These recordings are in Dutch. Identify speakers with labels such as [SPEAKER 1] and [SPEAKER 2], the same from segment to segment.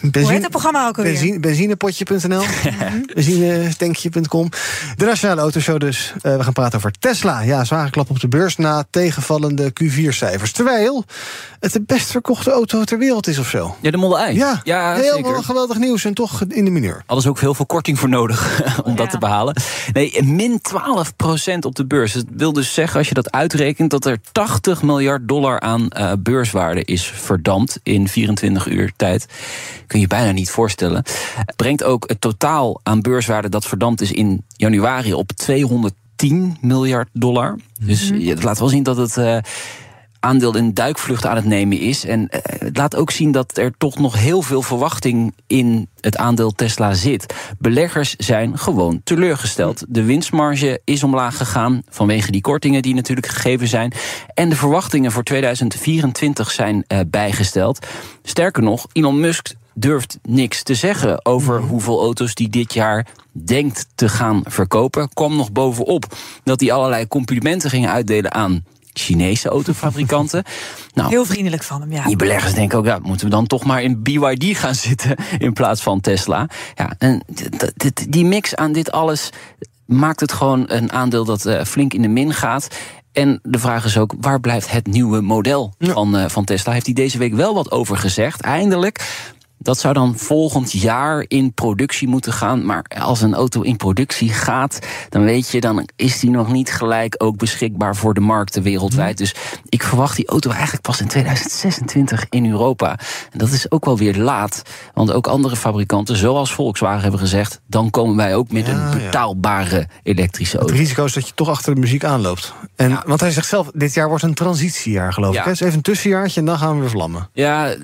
[SPEAKER 1] Hoe heet het programma ook alweer?
[SPEAKER 2] benzine, benzinepotje.nl, benzinetankje.com. De Nationale Autoshow dus. Uh, we gaan praten over Tesla. Ja, zware klap op de beurs na tegenvallende Q4-cijfers. Terwijl het de best verkochte auto ter wereld is of zo.
[SPEAKER 3] Ja, de Model I.
[SPEAKER 2] Ja,
[SPEAKER 3] ja
[SPEAKER 2] heel geweldig nieuws en toch in de mineur.
[SPEAKER 3] Ze ook heel veel korting voor nodig om dat te behalen. Nee, min 12% op de beurs. Dat wil dus zeggen, als je dat uitrekent... dat er 80 miljard dollar aan eh, beurswaarde is verdampt... in 24 uur tijd. Kun je bijna niet voorstellen. Het brengt ook het totaal aan beurswaarde dat verdampt is in januari... op 210 miljard dollar. Dus ja, dat laat wel zien dat het... eh, aandeel in duikvlucht aan het nemen is. En eh, het laat ook zien dat er toch nog heel veel verwachting in het aandeel Tesla zit. Beleggers zijn gewoon teleurgesteld. De winstmarge is omlaag gegaan vanwege die kortingen die natuurlijk gegeven zijn. En de verwachtingen voor 2024 zijn eh, bijgesteld. Sterker nog, Elon Musk durft niks te zeggen over hoeveel auto's die dit jaar denkt te gaan verkopen. Kwam nog bovenop dat hij allerlei complimenten ging uitdelen aan Chinese autofabrikanten. nou,
[SPEAKER 1] Heel vriendelijk van hem, ja.
[SPEAKER 3] die beleggers denken ook, ja, moeten we dan toch maar in BYD gaan zitten in plaats van Tesla? Ja, en die mix aan dit alles maakt het gewoon een aandeel dat eh, flink in de min gaat. En de vraag is ook, waar blijft het nieuwe model van, eh, van Tesla? Heeft hij deze week wel wat over gezegd? Eindelijk. Dat zou dan volgend jaar in productie moeten gaan. Maar als een auto in productie gaat, dan weet je, dan is die nog niet gelijk ook beschikbaar voor de markten wereldwijd. Dus ik verwacht die auto eigenlijk pas in 2026 in Europa. En dat is ook wel weer laat. Want ook andere fabrikanten, zoals Volkswagen, hebben gezegd: dan komen wij ook met
[SPEAKER 2] Ja,
[SPEAKER 3] een
[SPEAKER 2] ja.
[SPEAKER 3] betaalbare elektrische
[SPEAKER 2] Het
[SPEAKER 3] auto.
[SPEAKER 2] risico is dat je toch achter de muziek aanloopt. En,
[SPEAKER 3] Ja.
[SPEAKER 2] Want hij zegt zelf, dit jaar wordt een transitiejaar, geloof ik. hè? Het is even een tussenjaartje en dan gaan we weer vlammen.
[SPEAKER 3] Ja,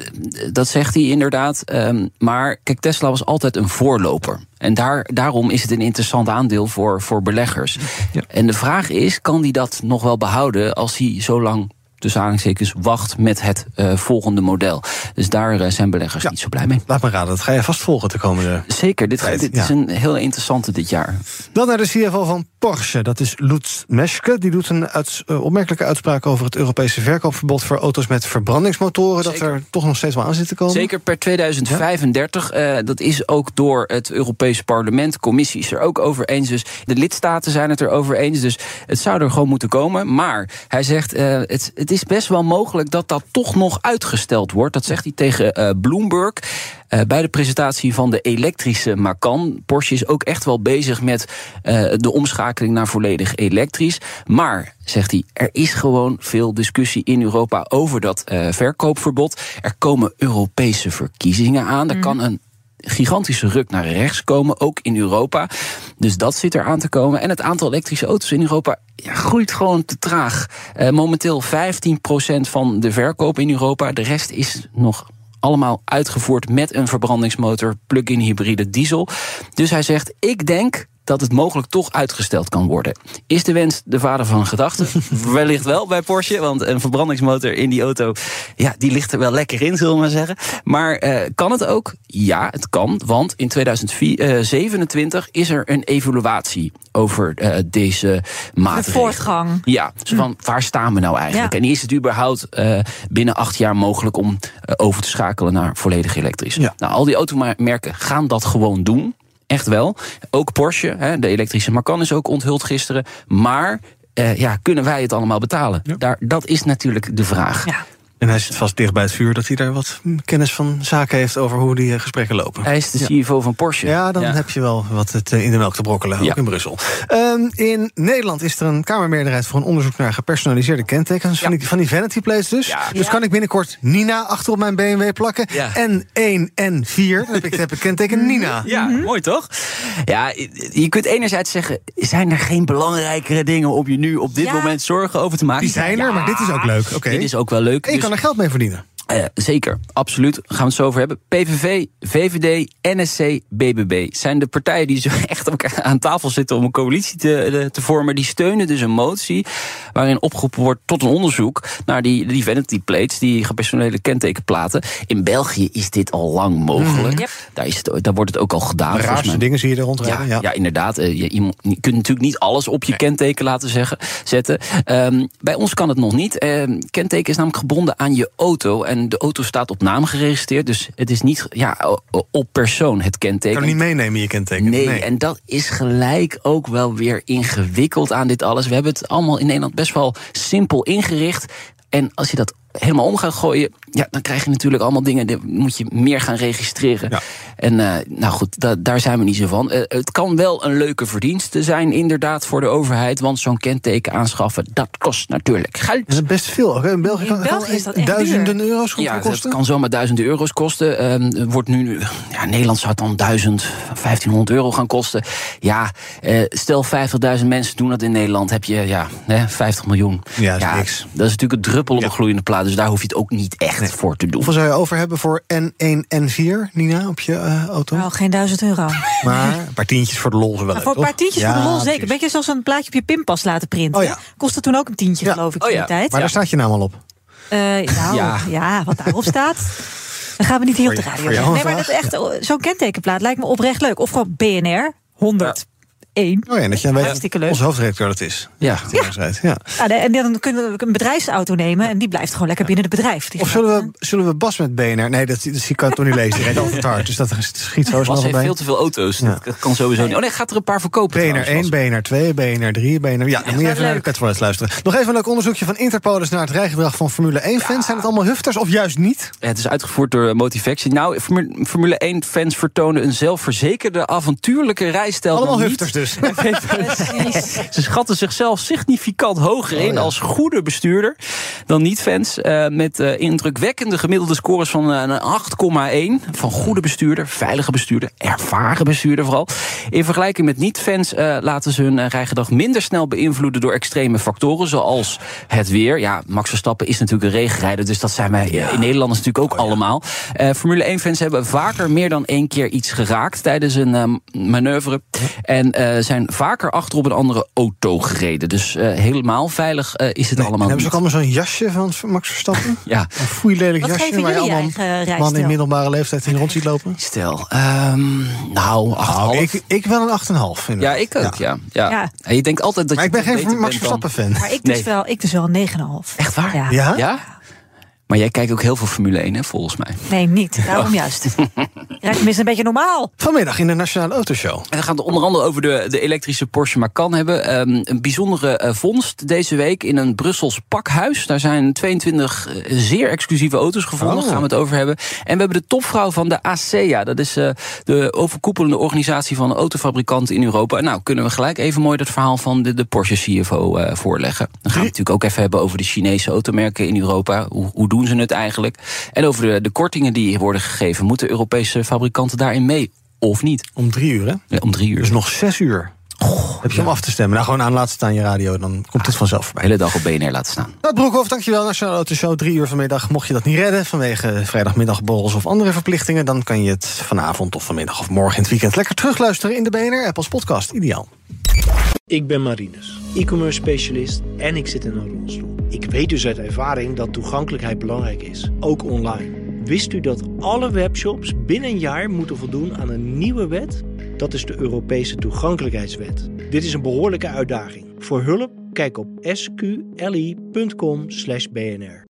[SPEAKER 3] dat zegt hij inderdaad. Ehm, maar kijk, Tesla was altijd een voorloper. En daar, daarom is het een interessant aandeel voor, voor beleggers.
[SPEAKER 2] Ja.
[SPEAKER 3] En de vraag is, kan hij dat nog wel behouden als hij zo lang tussen aanhalingstekens wacht met het eh, volgende model? Dus daar eh, zijn beleggers
[SPEAKER 2] Ja.
[SPEAKER 3] niet zo blij mee.
[SPEAKER 2] Laat me raden, dat ga je vast volgen de komende...
[SPEAKER 3] Zeker, dit,
[SPEAKER 2] Tijd,
[SPEAKER 3] dit
[SPEAKER 2] ja.
[SPEAKER 3] is een heel interessante dit jaar.
[SPEAKER 2] Dan naar de CFO van Porsche, dat is Lutz Meschke. Die doet een uits- eh, opmerkelijke uitspraak over het Europese verkoopverbod... voor auto's met verbrandingsmotoren, dat er toch nog steeds wel aan zit te komen.
[SPEAKER 3] Zeker per 2035. eh, dat is ook door het Europese parlement. Commissie is er ook over eens. Dus de lidstaten zijn het er over eens. Dus het zou er gewoon moeten komen. Maar hij zegt, eh, het, het is best wel mogelijk dat dat toch nog uitgesteld wordt. Dat zegt hij tegen eh, Bloomberg. eh, bij de presentatie van de elektrische Macan. Porsche is ook echt wel bezig met eh, de omschakeling naar volledig elektrisch. Maar, zegt hij, er is gewoon veel discussie in Europa over dat verkoopverbod. Er komen Europese verkiezingen aan. Er kan een gigantische ruk naar rechts komen, ook in Europa. Dus dat zit er aan te komen. En het aantal elektrische auto's in Europa ja, groeit gewoon te traag. Eh, momenteel 15% van de verkoop in Europa. De rest is nog allemaal uitgevoerd met een verbrandingsmotor, plug-in hybride diesel. Dus hij zegt: Ik denk dat het mogelijk toch uitgesteld kan worden. Is de wens de vader van gedachten? Wellicht wel bij Porsche, want een verbrandingsmotor in die auto, ja, die ligt er wel lekker in, zullen we maar zeggen. Maar eh, kan het ook? Ja, het kan, want in 2027 is er een evaluatie over eh, deze
[SPEAKER 1] De
[SPEAKER 3] maatregelen.
[SPEAKER 1] voortgang.
[SPEAKER 3] Ja, zo van waar staan we nou eigenlijk?
[SPEAKER 1] Ja.
[SPEAKER 3] En is het überhaupt eh, binnen acht jaar mogelijk om eh, over te schakelen naar volledig elektrisch?
[SPEAKER 2] Ja.
[SPEAKER 3] Nou, al die automerken gaan dat gewoon doen. Echt wel. Ook Porsche, hè, de elektrische Macan is ook onthuld gisteren. Maar eh, ja, kunnen wij het allemaal betalen? Daar, dat is natuurlijk de vraag.
[SPEAKER 1] Ja.
[SPEAKER 2] En hij zit vast dicht bij het vuur dat hij daar wat hm, kennis van zaken heeft... over hoe die eh, gesprekken lopen.
[SPEAKER 3] Hij is de CFO van Porsche.
[SPEAKER 2] Ja, dan heb je wel wat het eh, in de melk te brokkelen,
[SPEAKER 3] Ja.
[SPEAKER 2] ook in Brussel. Ehm, in Nederland is er een Kamermeerderheid voor een onderzoek naar gepersonaliseerde kentekens. Van, die, van die vanity plates dus.
[SPEAKER 3] Ja.
[SPEAKER 2] Dus
[SPEAKER 1] Ja.
[SPEAKER 2] kan ik binnenkort Nina achter op mijn BMW plakken.
[SPEAKER 3] Ja.
[SPEAKER 2] N1 en 4. Dan heb ik, heb ik het kenteken Nina.
[SPEAKER 3] Ja, mooi toch? Ja, je kunt enerzijds zeggen... zijn er geen belangrijkere dingen om je nu op dit
[SPEAKER 1] Ja.
[SPEAKER 3] moment zorgen over te maken?
[SPEAKER 2] Die zijn er, maar dit is ook leuk. Oké.
[SPEAKER 3] Dit is ook wel leuk.
[SPEAKER 2] En
[SPEAKER 3] Dus-
[SPEAKER 2] er geld mee verdienen.
[SPEAKER 3] Uh, zeker, absoluut. Gaan we het zo over hebben. PVV, VVD, NSC, BBB zijn de partijen die zo echt ook aan tafel zitten om een coalitie te, te vormen. Die steunen dus een motie waarin opgeroepen wordt tot een onderzoek naar die, die vanity plates, die gepersonele kentekenplaten. In België is dit al lang mogelijk. Mm. Yep. Daar, is het, daar wordt het ook al gedaan.
[SPEAKER 2] De raarste dingen zie je er rondrijden.
[SPEAKER 3] Ja, ja. ja inderdaad. Uh, je, je, kunt natuurlijk niet alles op je nee. kenteken laten zeggen, zetten. Um, bij ons kan het nog niet. Uh, kenteken is namelijk gebonden aan je auto. En de auto staat op naam geregistreerd. Dus het is niet ja, op persoon het kenteken.
[SPEAKER 2] Kan je niet meenemen je kenteken.
[SPEAKER 3] Nee, nee, en dat is gelijk ook wel weer ingewikkeld aan dit alles. We hebben het allemaal in Nederland best wel simpel ingericht. En als je dat helemaal om gaat gooien, ja, dan krijg je natuurlijk allemaal dingen. Die moet je meer gaan registreren. Ja. En uh, nou goed, da daar zijn we niet zo van. Uh, het kan wel een leuke verdienste zijn, inderdaad, voor de overheid. Want zo'n kenteken aanschaffen, dat kost natuurlijk geld.
[SPEAKER 2] Dat is best veel. Ook. In België,
[SPEAKER 1] In België is dat echt
[SPEAKER 2] duizenden
[SPEAKER 1] duur.
[SPEAKER 2] euro's
[SPEAKER 3] ja,
[SPEAKER 2] kosten.
[SPEAKER 3] Het kan zomaar duizenden euro's kosten. Uh, wordt nu, ja, Nederland zou het dan 1000, 1500 euro gaan kosten. Ja, uh, stel 50.000 mensen doen dat in Nederland. Heb je ja, hè, 50 miljoen.
[SPEAKER 2] Ja, dat is niks.
[SPEAKER 3] Dat is natuurlijk het druppel op een gloeiende plaat. Dus daar hoef je het ook niet echt nee. voor te doen.
[SPEAKER 2] Hoeveel zou je over hebben voor N1 N4, Nina, op je uh, auto?
[SPEAKER 1] Nou, geen duizend euro.
[SPEAKER 2] Maar een paar tientjes voor de lol wel.
[SPEAKER 1] Nou, voor een paar tientjes ja, voor de lol zeker. Beetje zoals een plaatje op je pinpas laten printen.
[SPEAKER 2] Oh, ja.
[SPEAKER 1] Kostte toen ook een tientje,
[SPEAKER 2] ja.
[SPEAKER 1] geloof ik,
[SPEAKER 3] oh,
[SPEAKER 1] in
[SPEAKER 3] ja.
[SPEAKER 1] tijd.
[SPEAKER 2] Maar daar staat je naam al op.
[SPEAKER 1] Uh, nou, ja. ja, wat daarop staat. Dan gaan we niet hier op de radio. Nee, maar dat echt zo'n kentekenplaat lijkt me oprecht leuk. Of gewoon BNR 101.
[SPEAKER 2] Oh ja, dat je weet
[SPEAKER 1] Hartstikke leuk.
[SPEAKER 2] onze hoofdredacteur dat is.
[SPEAKER 3] Ja.
[SPEAKER 2] Ja. ja.
[SPEAKER 1] Ja, nee, en dan kunnen we een bedrijfsauto nemen en die blijft gewoon lekker binnen het bedrijf. Die
[SPEAKER 2] Of zullen we, zullen we Bas met BNR? Nee, dat, dat kan ik toch niet lezen. Die rijdt altijd hard. Dus dat schiet zo
[SPEAKER 3] Bas
[SPEAKER 2] snel
[SPEAKER 3] heeft
[SPEAKER 2] voorbij.
[SPEAKER 3] veel te veel auto's.
[SPEAKER 2] Ja.
[SPEAKER 3] Dat kan sowieso niet. Oh nee, gaat er een paar verkopen.
[SPEAKER 2] BNR
[SPEAKER 3] trouwens,
[SPEAKER 2] 1,
[SPEAKER 3] Bas.
[SPEAKER 2] BNR 2, BNR 3, BNR... Ja, dan moet je even naar de
[SPEAKER 1] leuk.
[SPEAKER 2] Petforest luisteren. Nog even een leuk onderzoekje van Interpolis naar het rijgedrag van Formule 1-fans. Zijn het allemaal hufters of juist niet?
[SPEAKER 3] Het is uitgevoerd door Motivaction. Nou, Formu- Formule 1-fans vertonen een zelfverzekerde, avontuurlijke rijstijl.
[SPEAKER 2] Allemaal hufters dus.
[SPEAKER 1] precies.
[SPEAKER 3] Ze schatten zichzelf significant hoger in
[SPEAKER 2] Oh, ja.
[SPEAKER 3] als goede bestuurder dan niet-fans. eh, met eh, indrukwekkende gemiddelde scores van eh, een 8,1 van goede bestuurder, veilige bestuurder, ervaren bestuurder vooral. In vergelijking met niet-fans laten ze hun rijgedrag minder snel beïnvloeden door extreme factoren, zoals het weer. Ja, Max Verstappen is natuurlijk een regenrijder, dus dat zijn wij in Nederlanders natuurlijk ook allemaal. Eh, Formule 1-fans hebben vaker meer dan één keer iets geraakt tijdens een manoeuvre. En eh, zijn vaker achter op een andere auto gereden. Dus eh, helemaal veilig eh, is het
[SPEAKER 2] Nee,
[SPEAKER 3] allemaal
[SPEAKER 2] hebben ze ook allemaal zo'n jasje van Max Verstappen?
[SPEAKER 3] Ja,
[SPEAKER 2] Een foeilelijk
[SPEAKER 1] Wat
[SPEAKER 2] jasje waar je allemaal
[SPEAKER 1] eigen
[SPEAKER 2] mannen in middelbare leeftijd in rond ziet lopen?
[SPEAKER 3] stel. ehm nou, 8,5.
[SPEAKER 2] Nou, ik, ik wel een 8,5.
[SPEAKER 3] ja, ik ook, ja. ja.
[SPEAKER 1] Ja.
[SPEAKER 3] En je denkt altijd dat
[SPEAKER 2] Maar
[SPEAKER 3] je
[SPEAKER 2] ik ben geen Max Verstappen fan.
[SPEAKER 1] Maar ik dus,
[SPEAKER 3] Nee.
[SPEAKER 1] wel, ik dus wel een 9,5.
[SPEAKER 3] Echt waar?
[SPEAKER 1] Ja.
[SPEAKER 2] Ja?
[SPEAKER 3] Ja? Maar jij kijkt ook heel veel Formule 1, hè, volgens mij.
[SPEAKER 1] Nee, niet.
[SPEAKER 2] Oh.
[SPEAKER 1] Daarom juist. Rijdt tenminste een beetje normaal.
[SPEAKER 2] Vanmiddag in de Nationale Autoshow.
[SPEAKER 3] En we gaan het onder andere over de, de elektrische Porsche Macan hebben. Ehm, een bijzondere eh, vondst deze week in een Brussels pakhuis. Daar zijn 22 eh, zeer exclusieve auto's gevonden.
[SPEAKER 2] Oh.
[SPEAKER 3] Daar gaan we het over hebben. En we hebben de topvrouw van de ASEA. Dat is eh, de overkoepelende organisatie van autofabrikanten in Europa. En nou, kunnen we gelijk even mooi dat verhaal van de, de Porsche CFO eh, voorleggen. Dan gaan we het natuurlijk ook even hebben over de Chinese automerken in Europa. Hoe, hoe doen ze het eigenlijk? En over de, de kortingen die worden gegeven. Moeten Europese fabrikanten daarin mee of niet?
[SPEAKER 2] Om drie uur, hè?
[SPEAKER 3] Ja, om drie uur.
[SPEAKER 2] Dus nog zes uur. Heb je om af te stemmen? Nou, gewoon aan laten staan je radio. Dan komt het vanzelf
[SPEAKER 3] de
[SPEAKER 2] voorbij.
[SPEAKER 3] hele dag op BNR laten staan.
[SPEAKER 2] Nou, Broekhoff, dankjewel. Nationale Autoshow, drie uur vanmiddag. Mocht je dat niet redden vanwege vrijdagmiddagborrels of andere verplichtingen... dan kan je het vanavond of vanmiddag of morgen in het weekend... lekker terugluisteren in de BNR-app als podcast. Ideaal.
[SPEAKER 4] Ik ben Marinus, e-commerce specialist en ik zit in een rolstoel. Ik weet dus uit ervaring dat toegankelijkheid belangrijk is, ook online. Wist u dat alle webshops binnen een jaar moeten voldoen aan een nieuwe wet? Dat is de Europese toegankelijkheidswet. Dit is een behoorlijke uitdaging. Voor hulp, kijk op sqli.com/bnr.